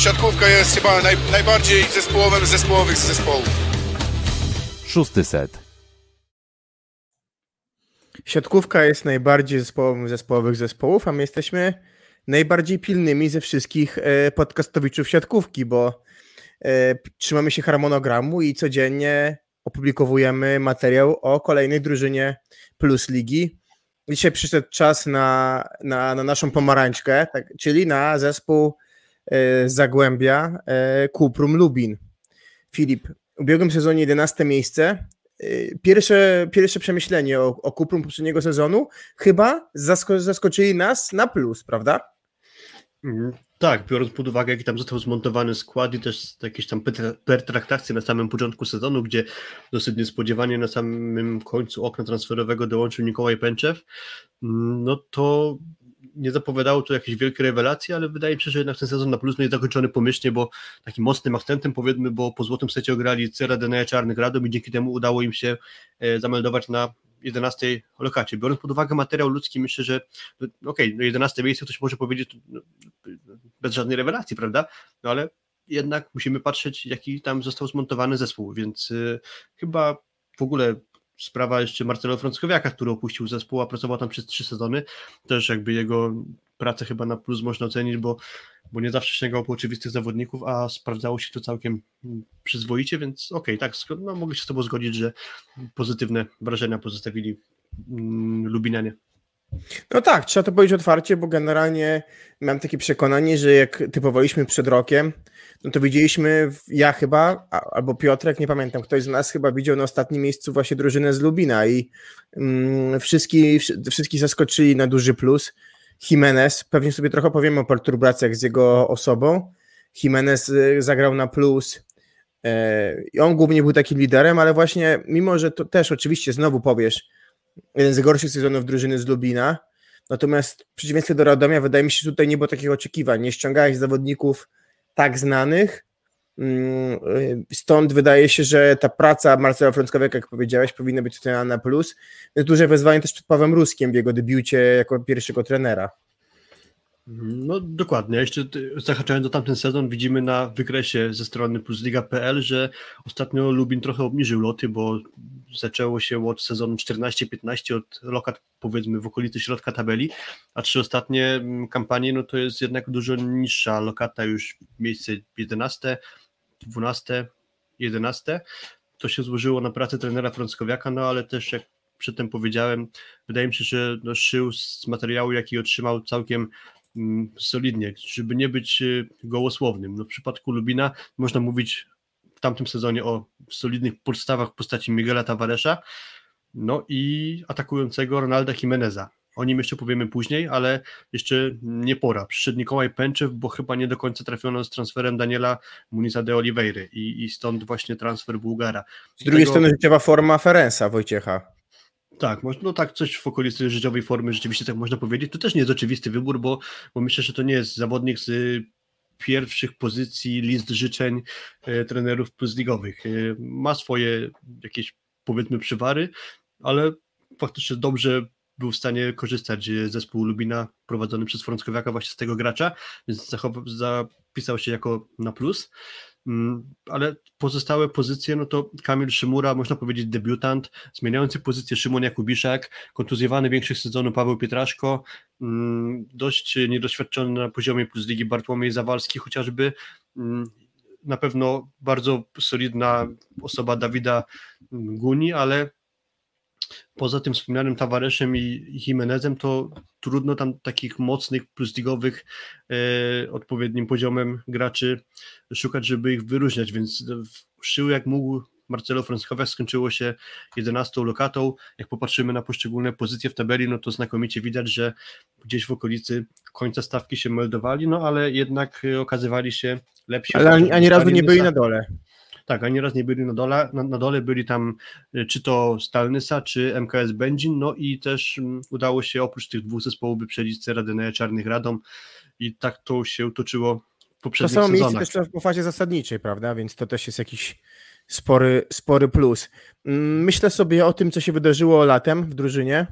siatkówka jest chyba naj, najbardziej zespołowym zespołowych z zespołów. Szósty set. Siatkówka jest najbardziej zespołowym zespołowych zespołów, a my jesteśmy najbardziej pilnymi ze wszystkich e, podcastowiczów siatkówki, bo e, trzymamy się harmonogramu i codziennie opublikowujemy materiał o kolejnej drużynie Plus Ligi. Dzisiaj przyszedł czas na, na, na naszą pomarańczkę, tak, czyli na zespół Zagłębia Kuprum Lubin. Filip, w ubiegłym sezonie 11 miejsce. Pierwsze, pierwsze przemyślenie o, o Kuprum poprzedniego sezonu chyba zasko zaskoczyli nas na plus, prawda? Mhm. Tak, biorąc pod uwagę, jaki tam został zmontowany skład i też jakieś tam pertraktacje na samym początku sezonu, gdzie dosyć niespodziewanie na samym końcu okna transferowego dołączył Mikołaj Pęczew, mm, no to nie zapowiadało to jakieś wielkie rewelacje, ale wydaje mi się, że jednak ten sezon na plus jest zakończony pomyślnie, bo takim mocnym akcentem powiedzmy, bo po złotym secie ograli Cera Deneja Czarnych Radom i dzięki temu udało im się e, zameldować na 11 lokacie. Biorąc pod uwagę materiał ludzki, myślę, że no, okej, okay, no 11 miejsce ktoś może powiedzieć no, bez żadnej rewelacji, prawda? No ale jednak musimy patrzeć, jaki tam został zmontowany zespół, więc y, chyba w ogóle sprawa jeszcze Marcelo Frąckowiaka, który opuścił zespół, a pracował tam przez trzy sezony, też jakby jego pracę chyba na plus można ocenić, bo, bo nie zawsze sięgał po oczywistych zawodników, a sprawdzało się to całkiem przyzwoicie, więc okej, okay, tak, no, mogę się z Tobą zgodzić, że pozytywne wrażenia pozostawili mm, Lubinianie. No tak, trzeba to powiedzieć otwarcie, bo generalnie mam takie przekonanie, że jak typowaliśmy przed rokiem, no to widzieliśmy, ja chyba, albo Piotrek, nie pamiętam, ktoś z nas chyba widział na ostatnim miejscu właśnie drużynę z Lubina i mm, wszystkich, wszystkich zaskoczyli na duży plus. Jimenez, pewnie sobie trochę powiemy o perturbacjach z jego osobą. Jimenez y, zagrał na plus e, i on głównie był takim liderem, ale właśnie mimo, że to też oczywiście znowu powiesz, jeden z gorszych sezonów drużyny z Lubina, natomiast w przeciwieństwie do Radomia wydaje mi się, że tutaj nie było takich oczekiwań, nie ściągałeś zawodników tak znanych, mm, Stąd wydaje się, że ta praca Marcela Frąckowiaka, jak powiedziałeś, powinna być oceniana na plus. Duże wezwanie też przed Pawłem Ruskiem w jego debiucie jako pierwszego trenera. No dokładnie. Jeszcze zahaczając do tamten sezon, widzimy na wykresie ze strony plusliga.pl, że ostatnio Lubin trochę obniżył loty, bo zaczęło się od sezonu 14-15, od lokat powiedzmy w okolicy środka tabeli, a trzy ostatnie mm, kampanie, no to jest jednak dużo niższa lokata, już miejsce 11, 12, 11. To się złożyło na pracę trenera Frąckowiaka, no ale też jak przedtem powiedziałem, wydaje mi się, że no, szył z materiału, jaki otrzymał całkiem solidnie, żeby nie być y, gołosłownym. No w przypadku Lubina można mówić w tamtym sezonie o solidnych podstawach w postaci Miguela Tavaresza, no i atakującego Ronalda Jimeneza. O nim jeszcze powiemy później, ale jeszcze nie pora. Przyszedł Nikołaj Pęczew, bo chyba nie do końca trafiono z transferem Daniela Muniza de Oliveira i, i stąd właśnie transfer Bułgara. Z drugiej tego... strony życiowa forma Ferensa Wojciecha. Tak, no tak, coś w okolicy życiowej formy rzeczywiście tak można powiedzieć. To też nie jest oczywisty wybór, bo, bo myślę, że to nie jest zawodnik z pierwszych pozycji list życzeń e, trenerów plusligowych. E, ma swoje jakieś powiedzmy przywary, ale faktycznie dobrze był w stanie korzystać zespół Lubina prowadzony przez Frąckowiaka właśnie z tego gracza, więc zapisał się jako na plus. Mm, ale pozostałe pozycje, no to Kamil Szymura, można powiedzieć debiutant, zmieniający pozycję Szymon Jakubiszak, kontuzjowany większych sezonu Paweł Pietraszko, mm, dość niedoświadczony na poziomie plus ligi Bartłomiej Zawalski chociażby, mm, na pewno bardzo solidna osoba Dawida Guni, ale poza tym wspomnianym Tavareszem i Jimenezem, to trudno tam takich mocnych, plusligowych e, odpowiednim poziomem graczy szukać, żeby ich wyróżniać, więc szył jak mógł Marcelo Franskowiak skończyło się 11 lokatą. Jak popatrzymy na poszczególne pozycje w tabeli, no to znakomicie widać, że gdzieś w okolicy końca stawki się meldowali, no ale jednak okazywali się lepsi. Ale ani, ani razu nie byli na dole. Tak, ani raz nie byli na dole, na, na dole byli tam e, czy to Stalnysa, czy MKS Będzin, no i też um, udało się oprócz tych dwóch zespołów wyprzedzić Ceradyneja Czarnych Radom i tak to się toczyło w poprzednich to samo sezonach. miejsce też po fazie zasadniczej, prawda, więc to też jest jakiś spory, spory plus. Mm, myślę sobie o tym, co się wydarzyło latem w drużynie,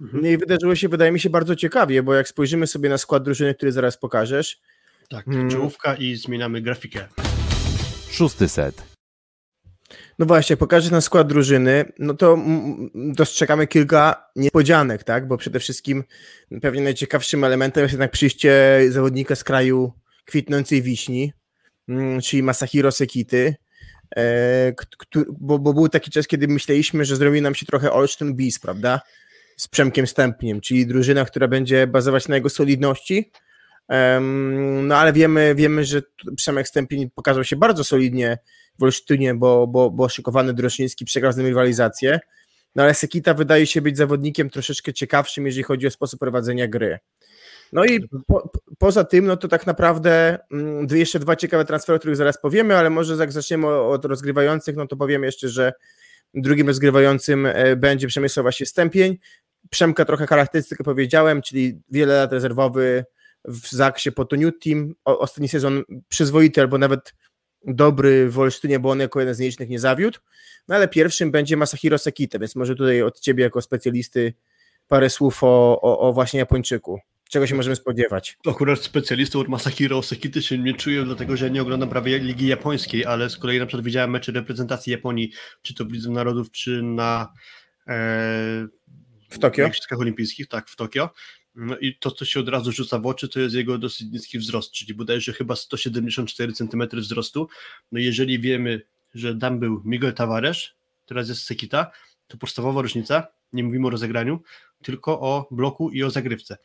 mhm. I wydarzyło się, wydaje mi się, bardzo ciekawie, bo jak spojrzymy sobie na skład drużyny, który zaraz pokażesz, Tak, Hmm. czołówka i zmieniamy grafikę. Szósty set. No właśnie, pokażę na skład drużyny, no to dostrzegamy kilka niespodzianek, tak? Bo przede wszystkim pewnie najciekawszym elementem jest jednak przyjście zawodnika z kraju kwitnącej wiśni, mm, czyli Masahiro Sekity, e, bo, bo był taki czas, kiedy myśleliśmy, że zrobi nam się trochę Olsztyn Bis, prawda? Z Przemkiem Stępniem, czyli drużyna, która będzie bazować na jego solidności, No ale wiemy, wiemy, że Przemek Stępień pokazał się bardzo solidnie w Olsztynie, bo, bo, bo szykowany Droszyński przegrał z nim rywalizację. No ale Sekita wydaje się być zawodnikiem troszeczkę ciekawszym, jeżeli chodzi o sposób prowadzenia gry. No i po, po- poza tym, no to tak naprawdę mm, jeszcze dwa ciekawe transfery, o których zaraz powiemy, ale może jak zaczniemy od rozgrywających, no to powiem jeszcze, że drugim rozgrywającym e, będzie Przemysław właśnie Stępień. Przemka trochę charakterystykę powiedziałem, czyli wiele lat rezerwowy w Zaksie po to New Team. O, ostatni sezon przyzwoity albo nawet dobry w Olsztynie, bo on jako jeden z nielicznych nie zawiódł. No ale pierwszym będzie Masahiro Sekita, więc może tutaj od ciebie jako specjalisty parę słów o, o, o właśnie Japończyku. Czego się możemy spodziewać? Akurat specjalistą od Masahiro Sekity się nie czuję, dlatego że nie oglądam prawie Ligi Japońskiej, ale z kolei na przykład widziałem mecze reprezentacji Japonii, czy to w Lidze Narodów, czy na e, W Tokio? Igrzyskach Olimpijskich, tak, w Tokio. No i to, co się od razu rzuca w oczy, to jest jego dosyć niski wzrost, czyli bodajże chyba 174 cm wzrostu. No jeżeli wiemy, że tam był Miguel Tavares, teraz jest Sekita, to podstawowa różnica, nie mówimy o rozegraniu, tylko o bloku i o zagrywce.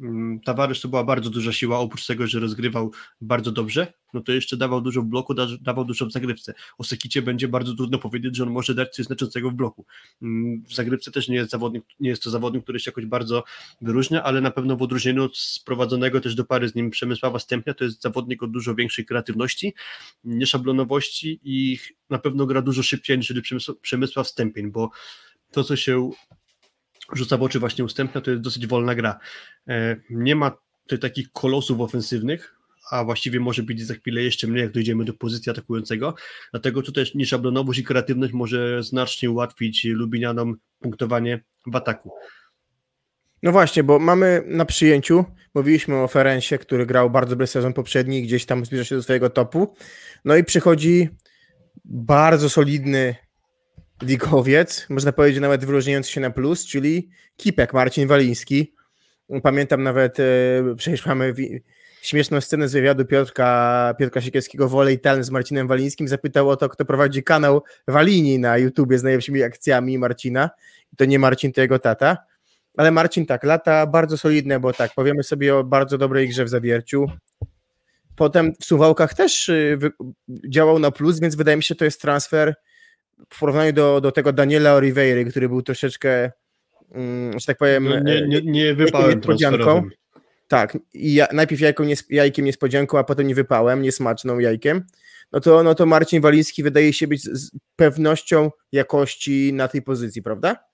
Mm, Tavares to była bardzo duża siła, oprócz tego, że rozgrywał bardzo dobrze, no to jeszcze dawał dużo w bloku, da, dawał dużo w zagrywce. O Sekicie będzie bardzo trudno powiedzieć, że on może dać coś znaczącego w bloku. Mm, W zagrywce też nie jest zawodnik, nie jest to zawodnik, który się jakoś bardzo wyróżnia, ale na pewno w odróżnieniu od sprowadzonego też do pary z nim Przemysława Stępnia, to jest zawodnik o dużo większej kreatywności, nieszablonowości i na pewno gra dużo szybciej niż Przemysł- Przemysław Stępień, bo to, co się rzuca w oczy właśnie ustępna, to jest dosyć wolna gra. E, Nie ma tutaj takich kolosów ofensywnych, a właściwie może być za chwilę jeszcze mniej, jak dojdziemy do pozycji atakującego. Dlatego tutaj nieszablonowość i kreatywność może znacznie ułatwić Lubinianom punktowanie w ataku. No właśnie, bo mamy na przyjęciu, mówiliśmy o Ferencie, który grał bardzo dobry sezon poprzedni, gdzieś tam zbliża się do swojego topu. No i przychodzi bardzo solidny ligowiec, można powiedzieć nawet wyróżniający się na plus, czyli Kipek Marcin Waliński. Pamiętam nawet, e, przecież mamy śmieszną scenę z wywiadu Piotrka, Piotrka Siekierskiego Wolej Ten z Marcinem Walińskim. Zapytał o to, kto prowadzi kanał Walini na YouTubie z najlepszymi akcjami Marcina. I to nie Marcin, to jego tata. Ale Marcin tak, lata bardzo solidne, bo tak, powiemy sobie o bardzo dobrej grze w zawierciu. Potem w Suwałkach też y, działał na plus, więc wydaje mi się, to jest transfer w porównaniu do, do tego Daniela Oliveira, który był troszeczkę, mm, że tak powiem, No, nie, nie, nie jaką wypałem niespodzianką. tak, i ja, najpierw jajką, nies, jajkiem niespodzianką, a potem nie wypałem, niesmaczną jajkiem, no to, no to Marcin Waliński wydaje się być z pewnością jakości na tej pozycji, prawda?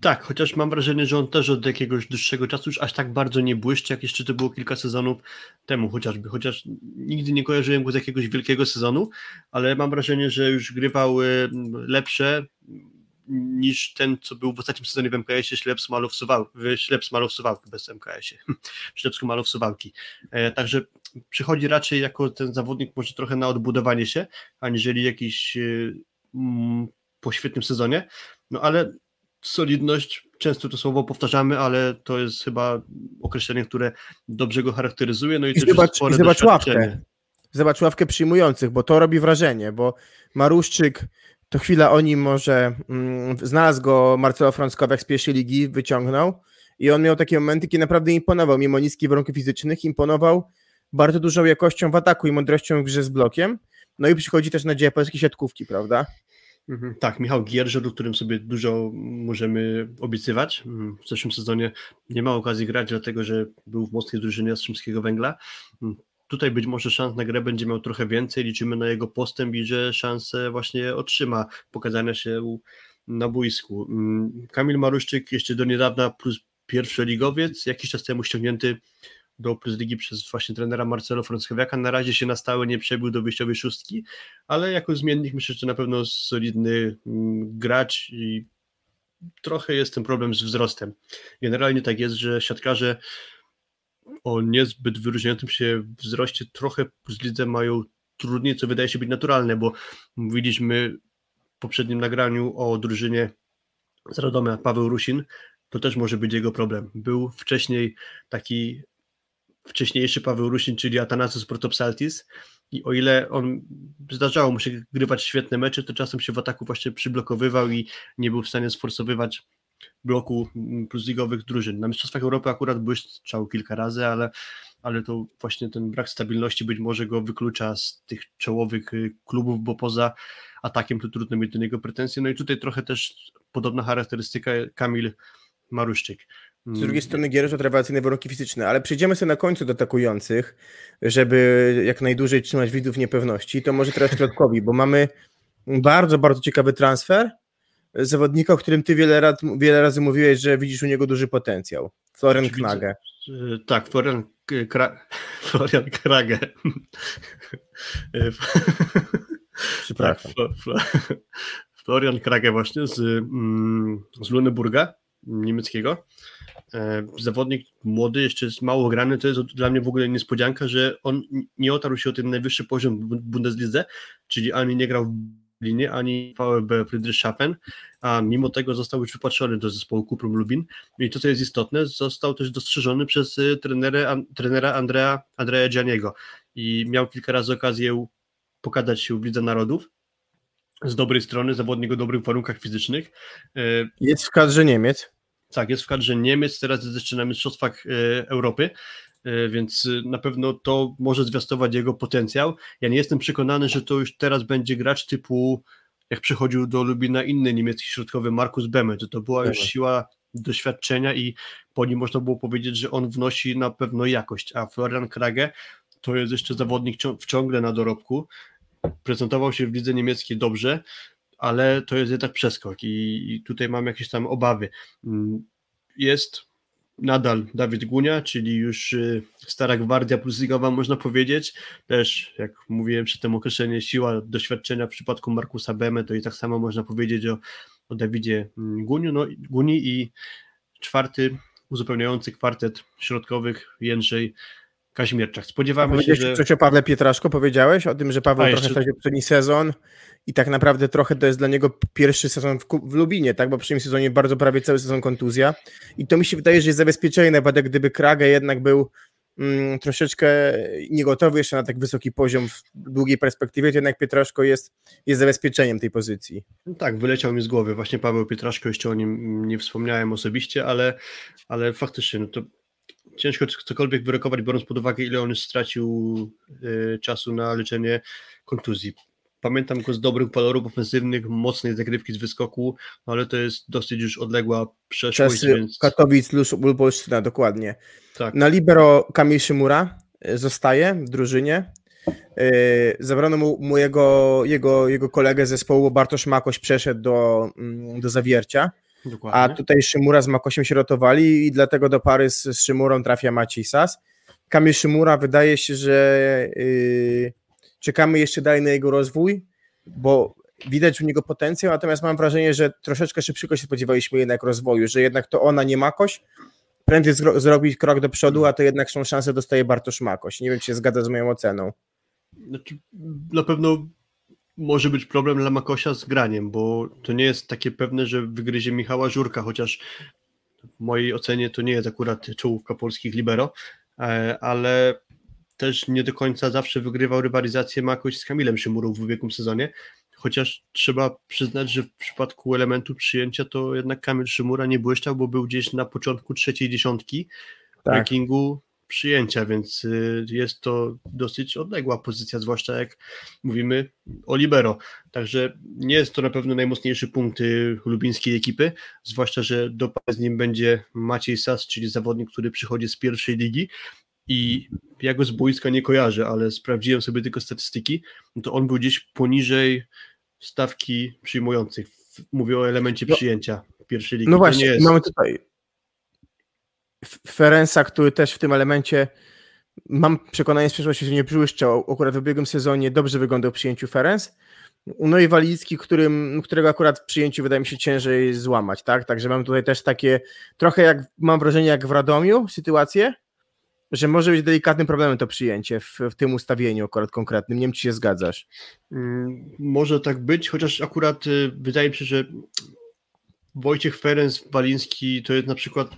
Tak, chociaż mam wrażenie, że on też od jakiegoś dłuższego czasu już aż tak bardzo nie błyszczy, jak jeszcze to było kilka sezonów temu chociażby, chociaż nigdy nie kojarzyłem go z jakiegoś wielkiego sezonu, ale mam wrażenie, że już grywał y, lepsze niż ten, co był w ostatnim sezonie w MKS-ie Ślep Smalów Suwałki, bez MKS-ie, w Ślepsku Suwałki. E, także przychodzi raczej jako ten zawodnik może trochę na odbudowanie się, aniżeli jakiś y, mm, po świetnym sezonie, no ale solidność, często to słowo powtarzamy, ale to jest chyba określenie, które dobrze go charakteryzuje. No i, I też zobacz, i zobacz ławkę. Zobacz ławkę przyjmujących, bo to robi wrażenie, bo Maruszczyk, to chwila o nim może, mm, znalazł go Marcelo Frąckowiak z pierwszej ligi, wyciągnął i on miał takie momenty, kiedy naprawdę imponował, mimo niskich warunków fizycznych, imponował bardzo dużą jakością w ataku i mądrością w grze z blokiem, no i przychodzi też nadzieja polskiej siatkówki, prawda? Mhm, Tak, Michał Gierżer, o którym sobie dużo możemy obiecywać. Mm, W zeszłym sezonie nie ma okazji grać, dlatego że był w mocnej drużynie Jastrzębskiego Węgla. Mm, Tutaj być może szans na grę będzie miał trochę więcej, liczymy na jego postęp i że szansę właśnie otrzyma pokazania się na boisku. Kamil Maruszczyk jeszcze do niedawna plus pierwszoligowiec, jakiś czas temu ściągnięty do Plus Ligi przez właśnie trenera Marcelo Frąckowiaka. Na razie się na stałe nie przebił do wyjściowej szóstki, ale jako zmiennik myślę, że na pewno solidny mm, gracz i trochę jest ten problem z wzrostem. Generalnie tak jest, że siatkarze o niezbyt wyróżniającym się wzroście trochę z lidze mają trudniej, co wydaje się być naturalne, bo mówiliśmy w poprzednim nagraniu o drużynie z Radomia Paweł Rusin, to też może być jego problem. Był wcześniej taki wcześniejszy Paweł Rusin, czyli Atanasus Protopsaltis i o ile on zdarzało mu się grywać świetne mecze, to czasem się w ataku właśnie przyblokowywał i nie był w stanie sforsowywać bloku plus ligowych drużyn. Na Mistrzostwach Europy akurat błyszczał kilka razy, ale, ale to właśnie ten brak stabilności być może go wyklucza z tych czołowych y, klubów, bo poza atakiem to trudno mieć do niego pretensje. No i tutaj trochę też podobna charakterystyka Kamil Maruszczyk. Z drugiej strony gier to rewelacyjne warunki fizyczne, ale przejdziemy sobie na końcu do atakujących, żeby jak najdłużej trzymać widzów w niepewności. To może teraz środkowi, bo mamy bardzo, bardzo ciekawy transfer zawodnika, o którym ty wiele, rad, wiele razy mówiłeś, że widzisz u niego duży potencjał. Florian Knage. Tak, Florian, Kra... Florian Krage. Przepraszam. Tak, Florian Krage właśnie z, mm, z Luneburga niemieckiego. E, zawodnik młody, jeszcze jest mało grany, to jest dla mnie w ogóle niespodzianka, że on nie otarł się o ten najwyższy poziom w Bundeslidze, czyli ani nie grał w Lublinie, ani VfB Friedrichshafen, a mimo tego został już wypatrzony do zespołu Kuprum Lubin i to, co jest istotne, został też dostrzeżony przez y, trenera, trenera Andrea, Andrea Gianiego i miał kilka razy okazję pokazać się w Lidze Narodów z dobrej strony, zawodnik o dobrych warunkach fizycznych. Y, jest w kadrze Niemiec. Tak, jest w kadrze Niemiec, teraz jest jeszcze na Mistrzostwach y, Europy, więc na pewno to może zwiastować jego potencjał. Ja nie jestem przekonany, że to już teraz będzie gracz typu jak przychodził do Lubina inny niemiecki środkowy Markus Bemme, to to była już siła doświadczenia i po nim można było powiedzieć, że on wnosi na pewno jakość, a Florian Krage to jest jeszcze zawodnik ciągle na dorobku, prezentował się w lidze niemieckiej dobrze, ale to jest jednak przeskok i, i tutaj mam jakieś tam obawy. Mm, jest nadal Dawid Gunia, czyli już y, stara gwardia plusligowa można powiedzieć, też jak mówiłem przy tym określenie siła doświadczenia w przypadku Markusa Beme, to i tak samo można powiedzieć o, o Dawidzie mm, Guniu, no, Guni i czwarty uzupełniający kwartet środkowych Jędrzej Kaźmierczak. Spodziewamy się, że... coś o Pawle Pietraszko powiedziałeś? O tym, że Paweł A, trochę jeszcze... tracił poprzedni sezon i tak naprawdę trochę to jest dla niego pierwszy sezon w, w Lubinie, tak? Bo w poprzednim sezonie bardzo prawie cały sezon kontuzja i to mi się wydaje, że jest zabezpieczenie na wypadek, gdyby Krage jednak był mm, troszeczkę niegotowy jeszcze na tak wysoki poziom w długiej perspektywie, to jednak Pietraszko jest, jest zabezpieczeniem tej pozycji. No tak, wyleciał mi z głowy właśnie Paweł Pietraszko, jeszcze o nim nie wspomniałem osobiście, ale, ale faktycznie no to ciężko cokolwiek wyrokować, biorąc pod uwagę, ile on stracił y, czasu na leczenie kontuzji. Pamiętam go z dobrych walorów ofensywnych, mocnej zagrywki z wyskoku, no ale to jest dosyć już odległa przeszłość. Czasy więc... Katowic, Lubolsztyna, dokładnie. Tak. Na libero Kamil Szymura y, zostaje w drużynie. Y, zabrano mu, mu jego, jego, jego kolegę zespołu, Bartosz Makoś przeszedł do, mm, do zawiercia. Dokładnie. A tutaj Szymura z Makosiem się rotowali i dlatego do pary z, z Szymurą trafia Maciej Sas. Kamil Szymura wydaje się, że yy, czekamy jeszcze dalej na jego rozwój, bo widać w niego potencjał, natomiast mam wrażenie, że troszeczkę szybciej się spodziewaliśmy jednak rozwoju, że jednak to ona nie Makoś, prędzej zro zrobić krok do przodu, a to jednak są szanse dostaje Bartosz Makoś. Nie wiem, czy się zgadza z moją oceną. Znaczy, na pewno może być problem dla Makosia z graniem, bo to nie jest takie pewne, że wygryzie Michała Żurka, chociaż w mojej ocenie to nie jest akurat czołówka polskich libero, e, ale też nie do końca zawsze wygrywał rywalizację Makoś z Kamilem Szymurą w ubiegłym sezonie, chociaż trzeba przyznać, że w przypadku elementu przyjęcia to jednak Kamil Szymura nie błyszczał, bo był gdzieś na początku trzeciej dziesiątki tak. rankingu przyjęcia, więc y, jest to dosyć odległa pozycja, zwłaszcza jak mówimy o libero. Także nie jest to na pewno najmocniejszy punkt y, lubińskiej ekipy, zwłaszcza, że do z nim będzie Maciej Sas, czyli zawodnik, który przychodzi z pierwszej ligi i ja go z boiska nie kojarzę, ale sprawdziłem sobie tylko statystyki, no to on był gdzieś poniżej stawki przyjmujących. Mówię o elemencie no, przyjęcia pierwszej ligi. No właśnie, jest... mamy tutaj Ferensa, który też w tym elemencie mam przekonanie z przeszłości, że nie błyszczał. Akurat w ubiegłym sezonie dobrze wyglądał przyjęciu Ferenc. No i Walicki, którym, którego akurat w przyjęciu wydaje mi się ciężej złamać, tak? Także mam tutaj też takie, trochę jak, mam wrażenie jak w Radomiu sytuację, że może być delikatnym problemem to przyjęcie w, w tym ustawieniu akurat konkretnym. Nie wiem, czy się zgadzasz. Mm, może tak być, chociaż akurat y, wydaje mi się, że Wojciech Ferenc Waliński to jest na przykład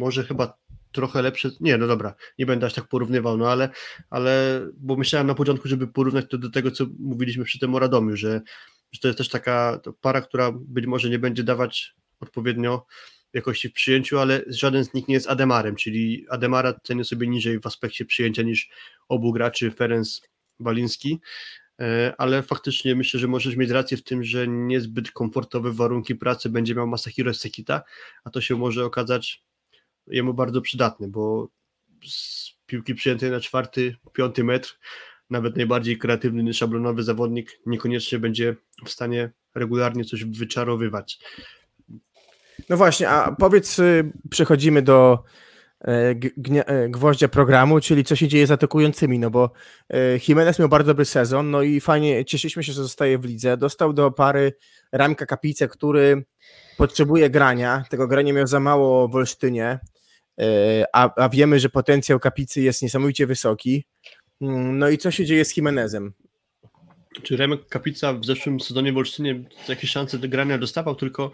może chyba trochę lepsze. Nie, no dobra, nie będę aż tak porównywał, no ale, ale bo myślałem na początku, żeby porównać to do tego, co mówiliśmy przy tym o Radomiu, że, że to jest też taka para, która być może nie będzie dawać odpowiednio jakości w przyjęciu, ale żaden z nich nie jest Ademarem, czyli Ademara cenię sobie niżej w aspekcie przyjęcia niż obu graczy Ferenc Waliński, e, ale faktycznie myślę, że możesz mieć rację w tym, że niezbyt komfortowe warunki pracy będzie miał Masahiro Sekita, a to się może okazać jemu bardzo przydatny, bo z piłki przyjętej na czwarty, piąty metr, nawet najbardziej kreatywny, szablonowy zawodnik niekoniecznie będzie w stanie regularnie coś wyczarowywać. No właśnie, a powiedz, y, przechodzimy do e, e, gwoździa programu, czyli co się dzieje z atakującymi, no bo e, Jimenez miał bardzo dobry sezon, no i fajnie, cieszyliśmy się, że zostaje w lidze, dostał do pary Ramka Kapice, który potrzebuje grania, tego grania miał za mało w Olsztynie, a, a wiemy, że potencjał Kapicy jest niesamowicie wysoki, mm, no i co się dzieje z Jimenezem? czy Remek Kapica w zeszłym sezonie w Olsztynie jakieś szanse do grania dostawał, tylko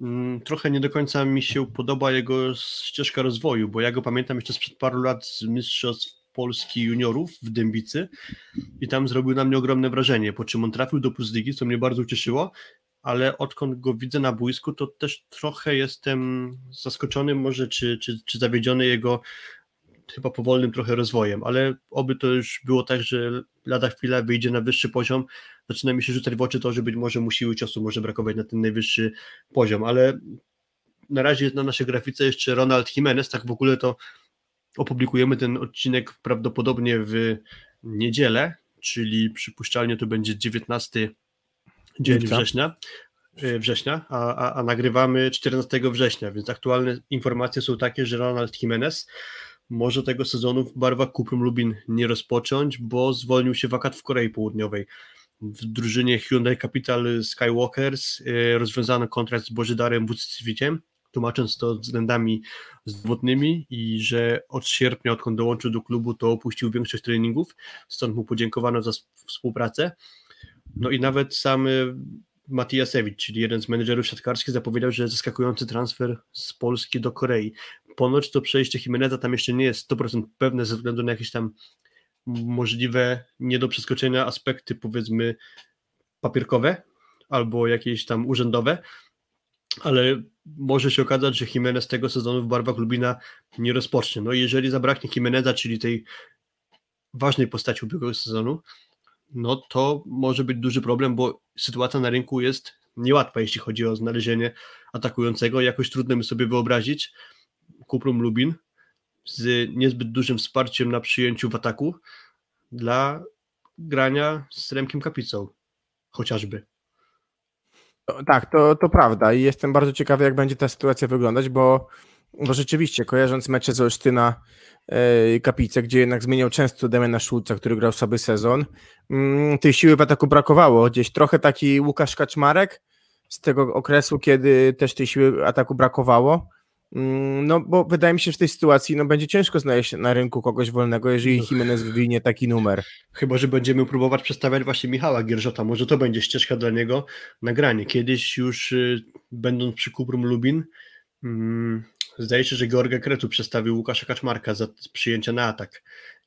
mm, trochę nie do końca mi się podoba jego ścieżka rozwoju, bo ja go pamiętam jeszcze sprzed paru lat z Mistrzostw Polski juniorów w Dębicy i tam zrobił na mnie ogromne wrażenie, po czym on trafił do Plus Ligi, co mnie bardzo ucieszyło, ale odkąd go widzę na boisku, to też trochę jestem zaskoczony może, czy, czy, czy zawiedziony jego chyba powolnym trochę rozwojem, ale oby to już było tak, że lada chwila wyjdzie na wyższy poziom, zaczyna mi się rzucać w oczy to, że być może mu siły ciosu może brakować na ten najwyższy poziom, ale na razie jest na naszej grafice jeszcze Ronald Jimenez, tak w ogóle to opublikujemy ten odcinek prawdopodobnie w niedzielę, czyli przypuszczalnie to będzie 19 dzień września, e, września, a, a, a, nagrywamy 14 września, więc aktualne informacje są takie, że Ronald Jimenez może tego sezonu w barwach Kuprum Lubin nie rozpocząć, bo zwolnił się wakat w Korei Południowej. W drużynie Hyundai Capital Skywalkers e, rozwiązano kontrakt z Bożydarem Bucicwiciem, tłumacząc to względami zdrowotnymi i że od sierpnia, odkąd dołączył do klubu, to opuścił większość treningów, stąd mu podziękowano za współpracę. No i nawet sam e, Matiasewicz, czyli jeden z menedżerów siatkarskich, zapowiedział, że zaskakujący transfer z Polski do Korei ponoć to przejście Jimeneza tam jeszcze nie jest 100% pewne ze względu na jakieś tam możliwe nie do przeskoczenia aspekty powiedzmy papierkowe albo jakieś tam urzędowe, ale może się okazać, że Jimenez tego sezonu w barwach Lubina nie rozpocznie. No i jeżeli zabraknie Jimeneza, czyli tej ważnej postaci ubiegłego sezonu, no to może być duży problem, bo sytuacja na rynku jest niełatwa, jeśli chodzi o znalezienie atakującego. Jakoś trudno mi sobie wyobrazić, Kuprum Lubin z niezbyt dużym wsparciem na przyjęciu w ataku dla grania z Remkiem Kapicą chociażby. Tak, to, to prawda i jestem bardzo ciekawy, jak będzie ta sytuacja wyglądać, bo, bo rzeczywiście, kojarząc mecze z Olsztyna yy, Kapice, gdzie jednak zmieniał często Demiana Szulca, który grał sobie sezon, yy, tej siły w ataku brakowało. Gdzieś trochę taki Łukasz Kaczmarek z tego okresu, kiedy też tej siły ataku brakowało. Mm, no, bo wydaje mi się, że w tej sytuacji no, będzie ciężko znaleźć na rynku kogoś wolnego, jeżeli. Jimenez wywinie taki numer. Chyba, że będziemy próbować przedstawiać właśnie Michała Gierżota. Może to będzie ścieżka dla niego nagranie. Kiedyś już y, będąc przy Kuprum Lubin, mm, zdaje się, że Georga Kretu przedstawił Łukasza Kaczmarka za przyjęcie na atak.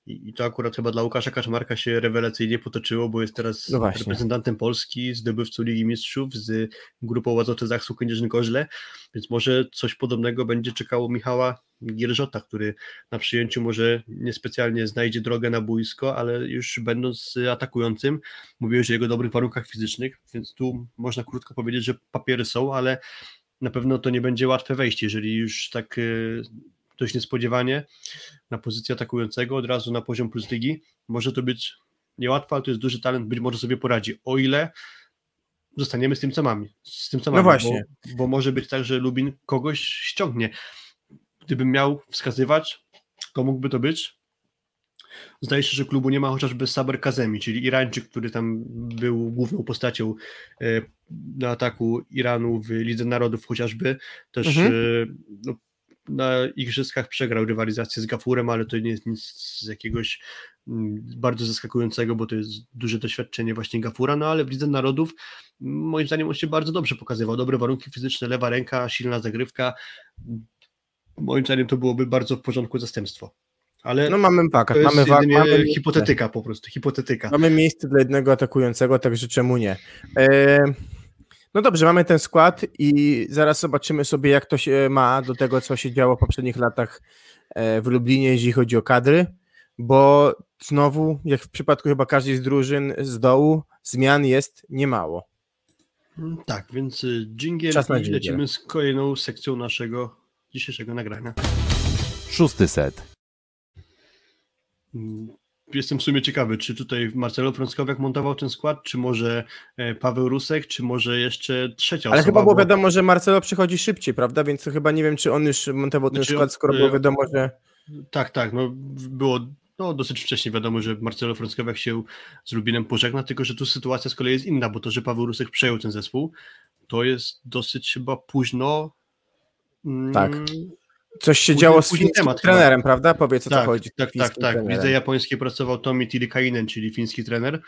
I, to akurat chyba dla Łukasza Kaczmarka się rewelacyjnie potoczyło, bo jest teraz no reprezentantem Polski, zdobywcą Ligi Mistrzów z grupą Łazoty Zachsu Kędzierzyn Koźle, więc może coś podobnego będzie czekało Michała Gierżota, który na przyjęciu może niespecjalnie znajdzie drogę na boisko, ale już będąc atakującym, mówiłeś o jego dobrych warunkach fizycznych, więc tu można krótko powiedzieć, że papiery są, ale na pewno to nie będzie łatwe wejście, jeżeli już tak y, dość niespodziewanie na pozycję atakującego, od razu na poziom plus ligi. Może to być niełatwe, ale to jest duży talent, być może sobie poradzi, o ile zostaniemy z tym, co mamy. Z tym, co no mamy, właśnie. Bo, bo może być tak, że Lubin kogoś ściągnie. Gdybym miał wskazywać, to mógłby to być. Zdaje się, że klubu nie ma chociażby Saber Kazemi, czyli Irańczyk, który tam był główną postacią e, na ataku Iranu w Lidze Narodów chociażby. Też mhm. E, no, na igrzyskach przegrał rywalizację z Gafurem, ale to nie jest nic z jakiegoś mm, bardzo zaskakującego, bo to jest duże doświadczenie właśnie Gafura, no ale w Lidze Narodów moim zdaniem on się bardzo dobrze pokazywał, dobre warunki fizyczne, lewa ręka, silna zagrywka, moim zdaniem to byłoby bardzo w porządku zastępstwo. Ale No mamy jest mamy jedynie Mamy hipotetyka po prostu, hipotetyka. mamy miejsce dla jednego atakującego, także czemu nie? E, no dobrze, mamy ten skład i zaraz zobaczymy sobie, jak to się ma do tego, co się działo w poprzednich latach e, w Lublinie, jeśli chodzi o kadry, bo znowu, jak w przypadku chyba każdej z drużyn z dołu, zmian jest niemało. Mm, Tak, więc y, dżingiel Czas na i dżingiel. lecimy z kolejną sekcją naszego dzisiejszego nagrania. Szósty set. Mm, Jestem w sumie ciekawy, czy tutaj Marcelo Frąckowiak montował ten skład, czy może e, Paweł Rusek, czy może jeszcze trzecia Ale osoba. chyba było bo- wiadomo, że Marcelo przychodzi szybciej, prawda? Więc chyba nie wiem, czy on już montował ten Znaczy, skład, skoro e, było wiadomo, że. Tak, tak, no było no, dosyć wcześnie wiadomo, że Marcelo Frąckowiak się z Lubinem pożegna, tylko że tu sytuacja z kolei jest inna, bo to, że Paweł Rusek przejął ten zespół, to jest dosyć chyba późno. mm, Tak. Coś się Później- działo z fińskim temat chyba. trenerem, prawda? Powiedz, o co tak, chodzi. Tak, tak, tak. Trenerem. lidze japońskiej pracował Tomi Tilikainen, czyli fiński trener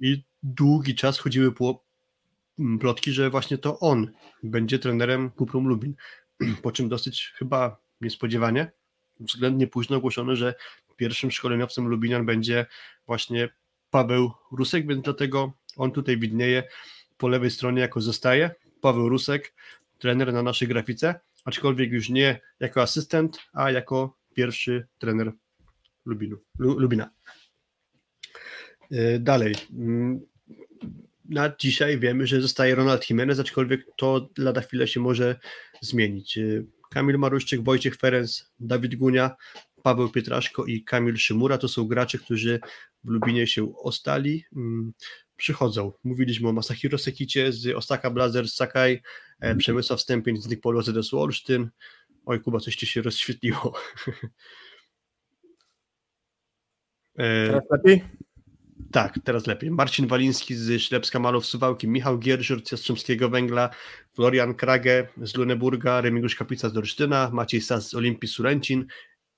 i długi czas chodziły po mm, plotki, że właśnie to on będzie trenerem Kuprum Lubin. Po czym dosyć chyba niespodziewanie, względnie późno ogłoszono, że pierwszym szkoleniowcem Lubinian będzie właśnie Paweł Rusek, więc dlatego on tutaj widnieje po lewej stronie jako zostaje. Paweł Rusek, trener na naszej grafice, aczkolwiek już nie jako asystent, a jako pierwszy trener Lubinu, Lu, Lubina. E, Dalej. Mm, Na dzisiaj wiemy, że zostaje Ronald Jimenez, aczkolwiek to lada chwilę się może zmienić. E, Kamil Maruszczyk, Wojciech Ferenc, Dawid Gunia, Paweł Pietraszko i Kamil Szymura to są gracze, którzy w Lubinie się ostali. Mm, Przychodzą. Mówiliśmy o Masahiro Sekicie z Osaka Blazers Sakai, e, Przemysław Stępień z Dykpolu ZS Olsztyn. Oj Kuba, coś ci się rozświetliło. E, Teraz lepiej? tak, teraz lepiej. Marcin Waliński z Ślepska Malów Suwałki, Michał Gierżur z Jastrzębskiego Węgla, Florian Krage z Luneburga, Remigiusz Kapica z Dorsztyna, Maciej Sas z Olimpii Surencin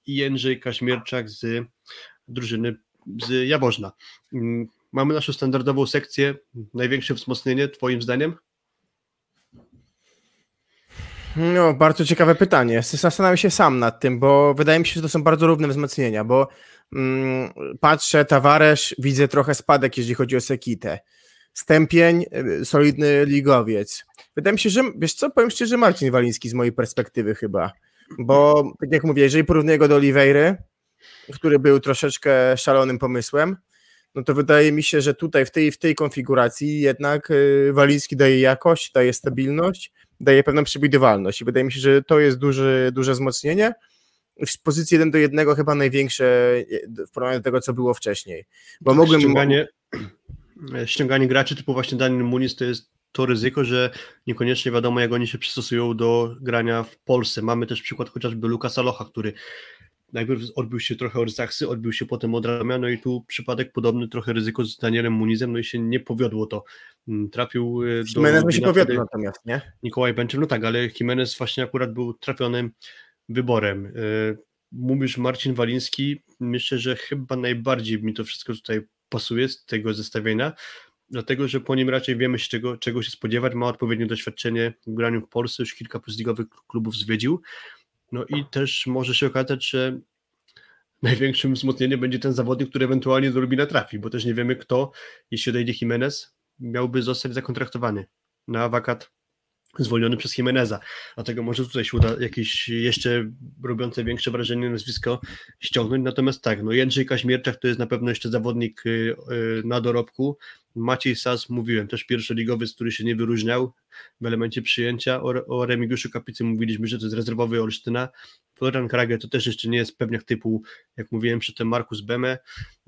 i Jędrzej Kaźmierczak z drużyny z Jaworzna. Mamy naszą standardową sekcję. Największe wzmocnienie, Twoim zdaniem? No, bardzo ciekawe pytanie. Zastanawiam się sam nad tym, bo wydaje mi się, że to są bardzo równe wzmocnienia, bo mm, patrzę, Tawaresz, widzę trochę spadek, jeżeli chodzi o Sekitę. Stępień, y, solidny ligowiec. Wydaje mi się, że, wiesz co, powiem szczerze, Marcin Waliński z mojej perspektywy chyba, bo tak jak mówię, jeżeli porównuję go do Oliveira, który był troszeczkę szalonym pomysłem, no to wydaje mi się, że tutaj w tej, w tej konfiguracji jednak y, Waliński daje jakość, daje stabilność, daje pewną przewidywalność i wydaje mi się, że to jest duży, duże wzmocnienie. W pozycji 1 do 1 chyba największe w porównaniu do tego, co było wcześniej. Bo mogłem... ściąganie, ściąganie graczy typu właśnie Daniel Muniz to jest to ryzyko, że niekoniecznie wiadomo, jak oni się przystosują do grania w Polsce. Mamy też przykład chociażby Lukasa Locha, który najpierw odbił się trochę od Zachsy, odbił się potem od Ramia, no i tu przypadek podobny, trochę ryzyko z Danielem Munizem, no i się nie powiodło to. Mm, Trafił e, do Jimenez się natomiast, nie? Mikołaj Bęczyn, no tak, ale Jimenez właśnie akurat był trafionym wyborem. E, Mówisz Marcin Waliński, myślę, że chyba najbardziej mi to wszystko tutaj pasuje z tego zestawienia, dlatego, że po nim raczej wiemy, się czego, czego się spodziewać, ma odpowiednie doświadczenie w graniu w Polsce, już kilka plusligowych klubów zwiedził, no i też może się okazać, że największym wzmocnieniem będzie ten zawodnik, który ewentualnie do Lubina trafi, bo też nie wiemy kto, jeśli odejdzie Jimenez, miałby zostać zakontraktowany na wakat zwolniony przez Jimeneza. Dlatego może tutaj się uda jakieś jeszcze robiące większe wrażenie nazwisko ściągnąć. Natomiast tak, no Jędrzej Kaźmierczak to jest na pewno jeszcze zawodnik y, y, na dorobku. Maciej Sas, mówiłem, też pierwszoligowiec, który się nie wyróżniał w elemencie przyjęcia. O, Remigiuszu Kapicy mówiliśmy, że to jest rezerwowy Olsztyna. Florian Krage to też jeszcze nie jest pewniak typu, jak mówiłem przedtem, Markus Beme.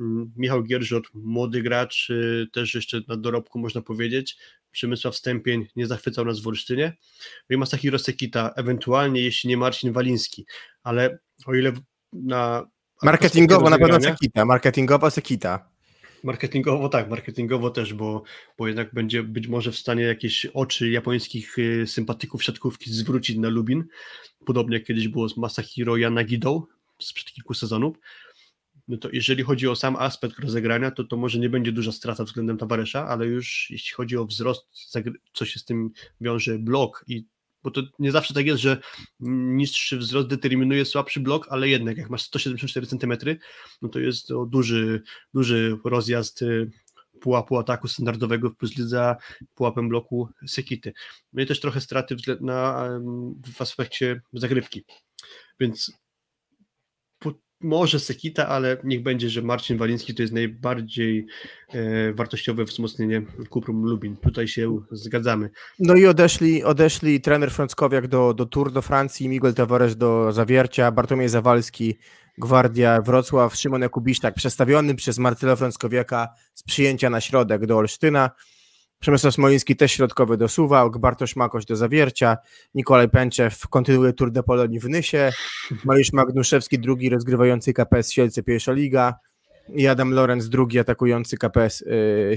Mm, Michał Gierżot, młody gracz, y, też jeszcze na dorobku można powiedzieć. Przemysław Stępień nie zachwycał nas w Olsztynie. No i Masahiro Sekita, ewentualnie jeśli nie Marcin Waliński, ale o ile na Marketingowo na pewno Sekita, marketingowo Sekita. Marketingowo tak, marketingowo też, bo, bo jednak będzie być może w stanie jakieś oczy japońskich y, sympatyków siatkówki zwrócić na Lubin, podobnie jak kiedyś było z Masahiro Yanagido sprzed kilku sezonów. No to jeżeli chodzi o sam aspekt rozegrania, to to może nie będzie duża strata względem Tavaresza, ale już jeśli chodzi o wzrost, co się z tym wiąże, blok i bo to nie zawsze tak jest, że niższy wzrost determinuje słabszy blok, ale jednak jak masz 174 cm, no to jest to duży, duży rozjazd y, pułapu ataku standardowego plus za pułapem bloku Sekity. No i też trochę straty na, w aspekcie zagrywki. Więc może Sekita, ale niech będzie, że Marcin Waliński to jest najbardziej e, wartościowe wzmocnienie Kuprum Lubin. Tutaj się zgadzamy. No i odeszli, odeszli trener Frąckowiak do, do Tour do Francji, Miguel Tavares do Zawiercia, Bartłomiej Zawalski, Gwardia Wrocław, Szymon Jakubiszczak przestawiony przez Marcela Frąckowiaka z przyjęcia na środek do Olsztyna. Przemysław Smoliński też środkowy do Suwałk, Bartosz Makoś do Zawiercia, Nikolaj Pęczew kontynuuje Tour de Polonii w Nysie, Mariusz Magnuszewski drugi rozgrywający KPS Sielce pierwsza liga i Adam Lorenz drugi atakujący KPS y,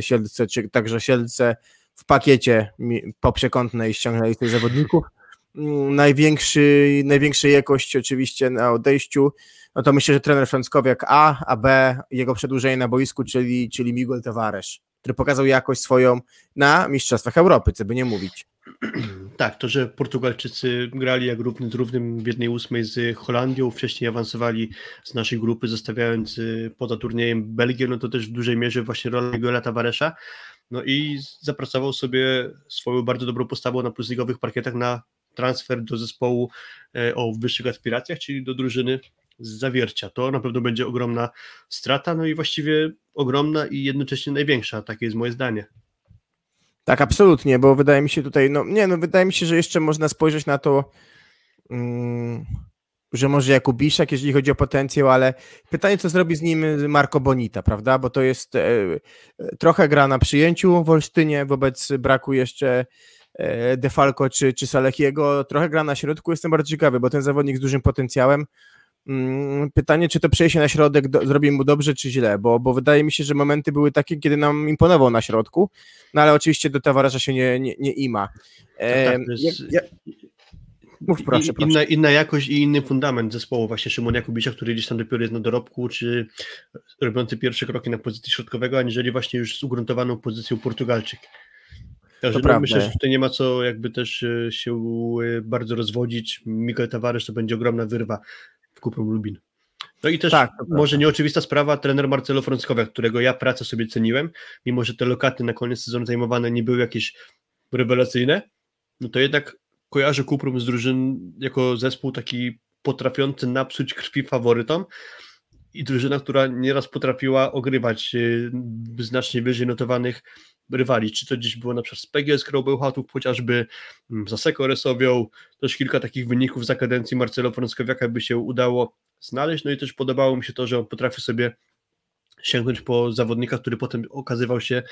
Sielce, czy także Sielce w pakiecie po przekątnej ściągnęli tych zawodników. Mm, największy, największa jakość oczywiście na odejściu, no to myślę, że trener Frąckowiak A, a B jego przedłużenie na boisku, czyli, czyli Miguel Tavares który pokazał jakość swoją na Mistrzostwach Europy, co by nie mówić. Tak, to, że Portugalczycy grali jak równy z równym w jednej ósmej z Holandią, wcześniej awansowali z naszej grupy, zostawiając y, poza turniejem Belgię, no to też w dużej mierze właśnie rola Miguela Tavaresza. No i zapracował sobie swoją bardzo dobrą postawą na plusligowych parkietach na transfer do zespołu e, o wyższych aspiracjach, czyli do drużyny z zawiercia. To na pewno będzie ogromna strata, no i właściwie ogromna i jednocześnie największa, takie jest moje zdanie. Tak, absolutnie, bo wydaje mi się tutaj, no nie, no wydaje mi się, że jeszcze można spojrzeć na to, um, że może Jakubiszak, jeżeli chodzi o potencjał, ale pytanie, co zrobi z nim Marco Bonita, prawda, bo to jest e, trochę gra na przyjęciu w Olsztynie wobec braku jeszcze e, Defalco czy, czy Salechiego, trochę gra na środku, jestem bardzo ciekawy, bo ten zawodnik z dużym potencjałem, pytanie, czy to przejście na środek do, zrobi mu dobrze, czy źle, bo, bo wydaje mi się, że momenty były takie, kiedy nam imponował na środku, no ale oczywiście do towarzysza się nie, nie, nie ima. E, tak, ja, ja... Mów proszę, proszę. Inna, inna jakość i inny fundament zespołu, właśnie Szymon Jakubicza, który gdzieś tam dopiero jest na dorobku, czy robiący pierwsze kroki na pozycji środkowego, aniżeli właśnie już z ugruntowaną pozycją Portugalczyk. Także no, myślę, że tutaj nie ma co jakby też e, się e, bardzo rozwodzić. Miguel Tavares to będzie ogromna wyrwa Kuprum Lubin. No i też tak, może nieoczywista sprawa, trener Marcelo Frąckowiak, którego ja pracę sobie ceniłem, mimo że te lokaty na koniec sezonu zajmowane nie były jakieś rewelacyjne, no to jednak kojarzę Kuprum z drużyn jako zespół taki potrafiący napsuć krwi faworytom i drużyna, która nieraz potrafiła ogrywać y, znacznie wyżej notowanych rywali, czy to gdzieś było na przykład z PGS Kraubełchatów, chociażby mm, za Sekoresowią, też kilka takich wyników za kadencji Marcelo Frąckowiaka by się udało znaleźć, no i też podobało mi się to, że on potrafi sobie sięgnąć po zawodnika, który potem okazywał się,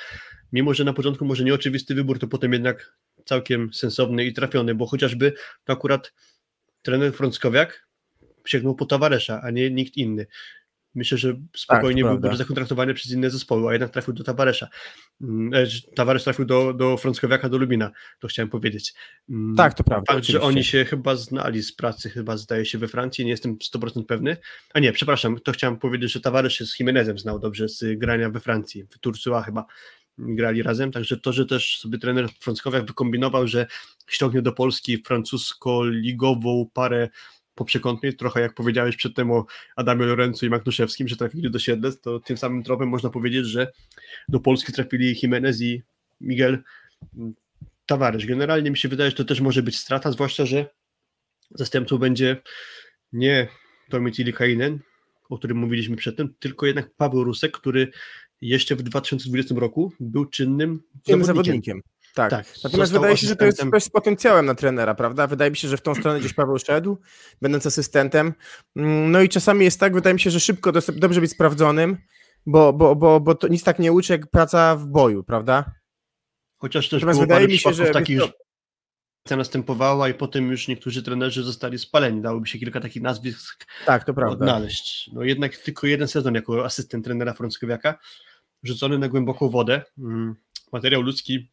mimo że na początku może nieoczywisty wybór, to potem jednak całkiem sensowny i trafiony, bo chociażby to akurat trener Frąckowiak sięgnął po Tavaresza, a nie nikt inny. Myślę, że spokojnie tak, byłby zakontraktowany przez inne zespoły, a jednak trafił do Tavaresza. Mm, e, Tavares trafił do, do Frąckowiaka, do Lubina, to chciałem powiedzieć. Mm, tak, to prawda. Fakt, że oni się chyba znali z pracy, chyba zdaje się we Francji, nie jestem 100% pewny. A nie, przepraszam, to chciałem powiedzieć, że Tavares się z Jimenezem znał dobrze z grania we Francji, w Turcua chyba grali razem, także to, że też sobie trener Frąckowiak wykombinował, że ściągnie do Polski francusko-ligową parę po przekątnej, trochę jak powiedziałeś przedtem o Adamie Lorenzo i Magnuszewskim, że trafili do Siedlec, to tym samym tropem można powiedzieć, że do Polski trafili Jimenez i Miguel Tavares. Generalnie mi się wydaje, że to też może być strata, zwłaszcza, że zastępcą będzie nie Domitili Kainen, o którym mówiliśmy przedtem, tylko jednak Paweł Rusek, który jeszcze w 2020 roku był czynnym zawodnikiem. zawodnikiem. Tak. tak. Natomiast wydaje się, że to jest coś z potencjałem na trenera, prawda? Wydaje mi się, że w tą stronę gdzieś Paweł szedł, będąc asystentem. Mm, no i czasami jest tak, wydaje mi się, że szybko dobrze być sprawdzonym, bo, bo, bo, bo to nic tak nie uczy jak praca w boju, prawda? Chociaż też Natomiast wydaje mi się, że takich, następowała i potem już niektórzy trenerzy zostali spaleni. Dałoby się kilka takich nazwisk Tak, to prawda. odnaleźć. No jednak tylko jeden sezon jako asystent trenera Frąckowiaka, rzucony na głęboką wodę. Mm, Materiał ludzki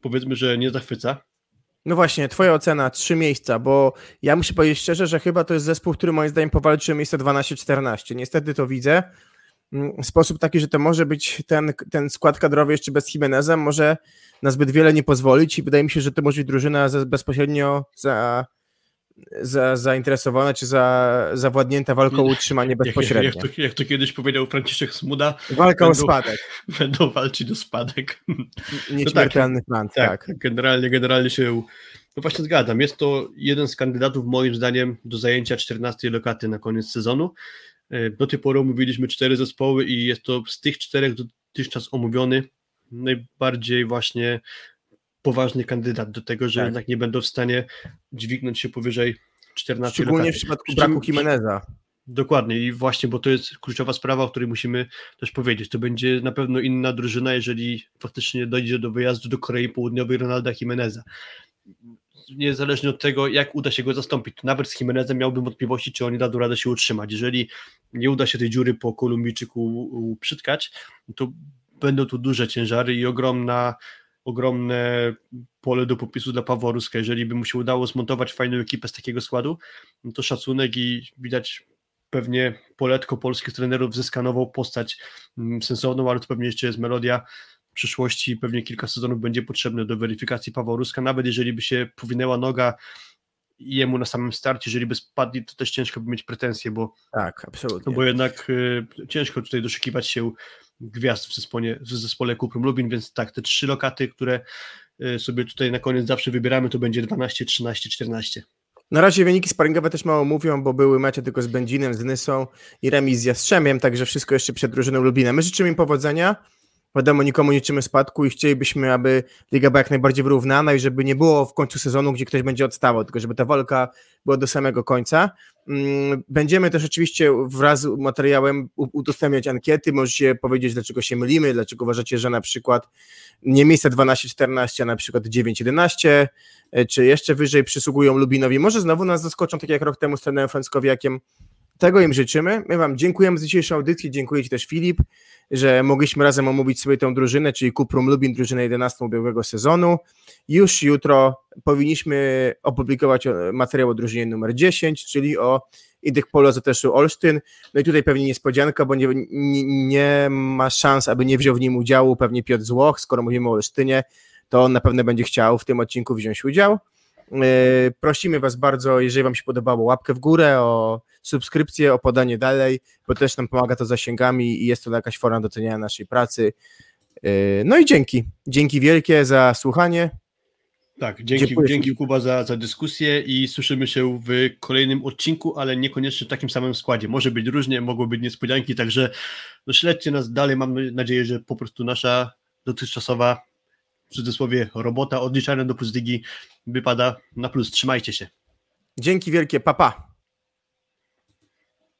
powiedzmy, że nie zachwyca. No właśnie, twoja ocena, trzy miejsca, bo ja muszę powiedzieć szczerze, że chyba to jest zespół, który moim zdaniem powalczy o miejsce 12-14. Niestety to widzę mm, sposób taki, że to może być ten, ten skład kadrowy jeszcze bez Jimeneza, może na zbyt wiele nie pozwolić i wydaje mi się, że to może być drużyna bezpośrednio za, za, zainteresowana czy za, zawładnięta walką o utrzymanie Jak, bezpośrednio. jak, to, jak to kiedyś powiedział Franciszek Smuda, Walka o będą- spadek, będą walczyć o spadek. nieśmiertelny plan, tak. Tak, generalnie, generalnie się no właśnie zgadzam. Jest to jeden z kandydatów moim zdaniem do zajęcia 14 lokaty na koniec sezonu. E, Do tej pory omówiliśmy cztery zespoły i jest to z tych czterech dotychczas omówiony najbardziej właśnie poważny kandydat do tego, że Tak. jednak nie będą w stanie dźwignąć się powyżej 14 Szczególnie w przypadku braku Jimeneza. Dokładnie i właśnie, bo to jest kluczowa sprawa, o której musimy też powiedzieć. To będzie na pewno inna drużyna, jeżeli faktycznie dojdzie do wyjazdu do Korei Południowej Ronalda Jimeneza. Niezależnie od tego, jak uda się go zastąpić. Nawet z Jimenezem miałbym wątpliwości, czy oni dadzą radę się utrzymać. Jeżeli nie uda się tej dziury po Kolumbijczyku przytkać, to będą tu duże ciężary i ogromna, ogromne pole do popisu dla Pawła Ruska. Jeżeli by mu się udało zmontować fajną ekipę z takiego składu, no to szacunek i widać pewnie poletko polskich trenerów zyska nową postać mm, sensowną, ale to pewnie jeszcze jest melodia w przyszłości, pewnie kilka sezonów będzie potrzebne do weryfikacji Pawła Ruska, nawet jeżeli by się powinęła noga jemu na samym starcie, jeżeli by spadli, to też ciężko by mieć pretensje, bo, Tak, absolutnie. bo jednak y, ciężko tutaj doszukiwać się gwiazd w zespole, w zespole Kuprum Lubin, więc tak, te trzy lokaty, które y, sobie tutaj na koniec zawsze wybieramy, to będzie 12, 13, 14. Na razie wyniki sparingowe też mało mówią, bo były mecze tylko z Będzinem, z Nysą i remis z Jastrzębiem, także wszystko jeszcze przed drużyną Lubina. My życzymy im powodzenia, wiadomo, nikomu nie życzymy spadku i chcielibyśmy, aby liga była jak najbardziej wyrównana i żeby nie było w końcu sezonu, gdzie ktoś będzie odstawał, tylko żeby ta walka była do samego końca. Mm, Będziemy też oczywiście wraz z materiałem udostępniać ankiety, możecie powiedzieć, dlaczego się mylimy, dlaczego uważacie, że na przykład nie miejsce 12-14, a na przykład 9-11, e, czy jeszcze wyżej przysługują Lubinowi. Może znowu nas zaskoczą, tak jak rok temu z trenerem Franckowiakiem. Tego im życzymy. My Wam dziękujemy za dzisiejszą audycję, dziękuję Ci też Filip, że mogliśmy razem omówić sobie tą drużynę, czyli Kuprum Lubin, drużynę 11 ubiegłego sezonu. Już jutro powinniśmy opublikować materiał o drużynie numer 10, czyli o Idych Polo Zateszu Olsztyn. No i tutaj pewnie niespodzianka, bo nie, nie, nie ma szans, aby nie wziął w nim udziału pewnie Piotr Złoch, skoro mówimy o Olsztynie, to on na pewno będzie chciał w tym odcinku wziąć udział. Yy, Prosimy Was bardzo, jeżeli Wam się podobało, łapkę w górę, o subskrypcję, o podanie dalej, bo też nam pomaga to zasięgami i jest to jakaś forma doceniania naszej pracy. Yy, No i dzięki. Dzięki wielkie za słuchanie. Tak, dzięki, Dziękuję. dzięki Kuba za, za dyskusję i słyszymy się w kolejnym odcinku, ale niekoniecznie w takim samym składzie. Może być różnie, mogą być niespodzianki, także no śledźcie nas dalej. Mam nadzieję, że po prostu nasza dotychczasowa w cudzysłowie robota odliczania do plus ligi wypada na plus. Trzymajcie się. Dzięki wielkie, papa. Pa.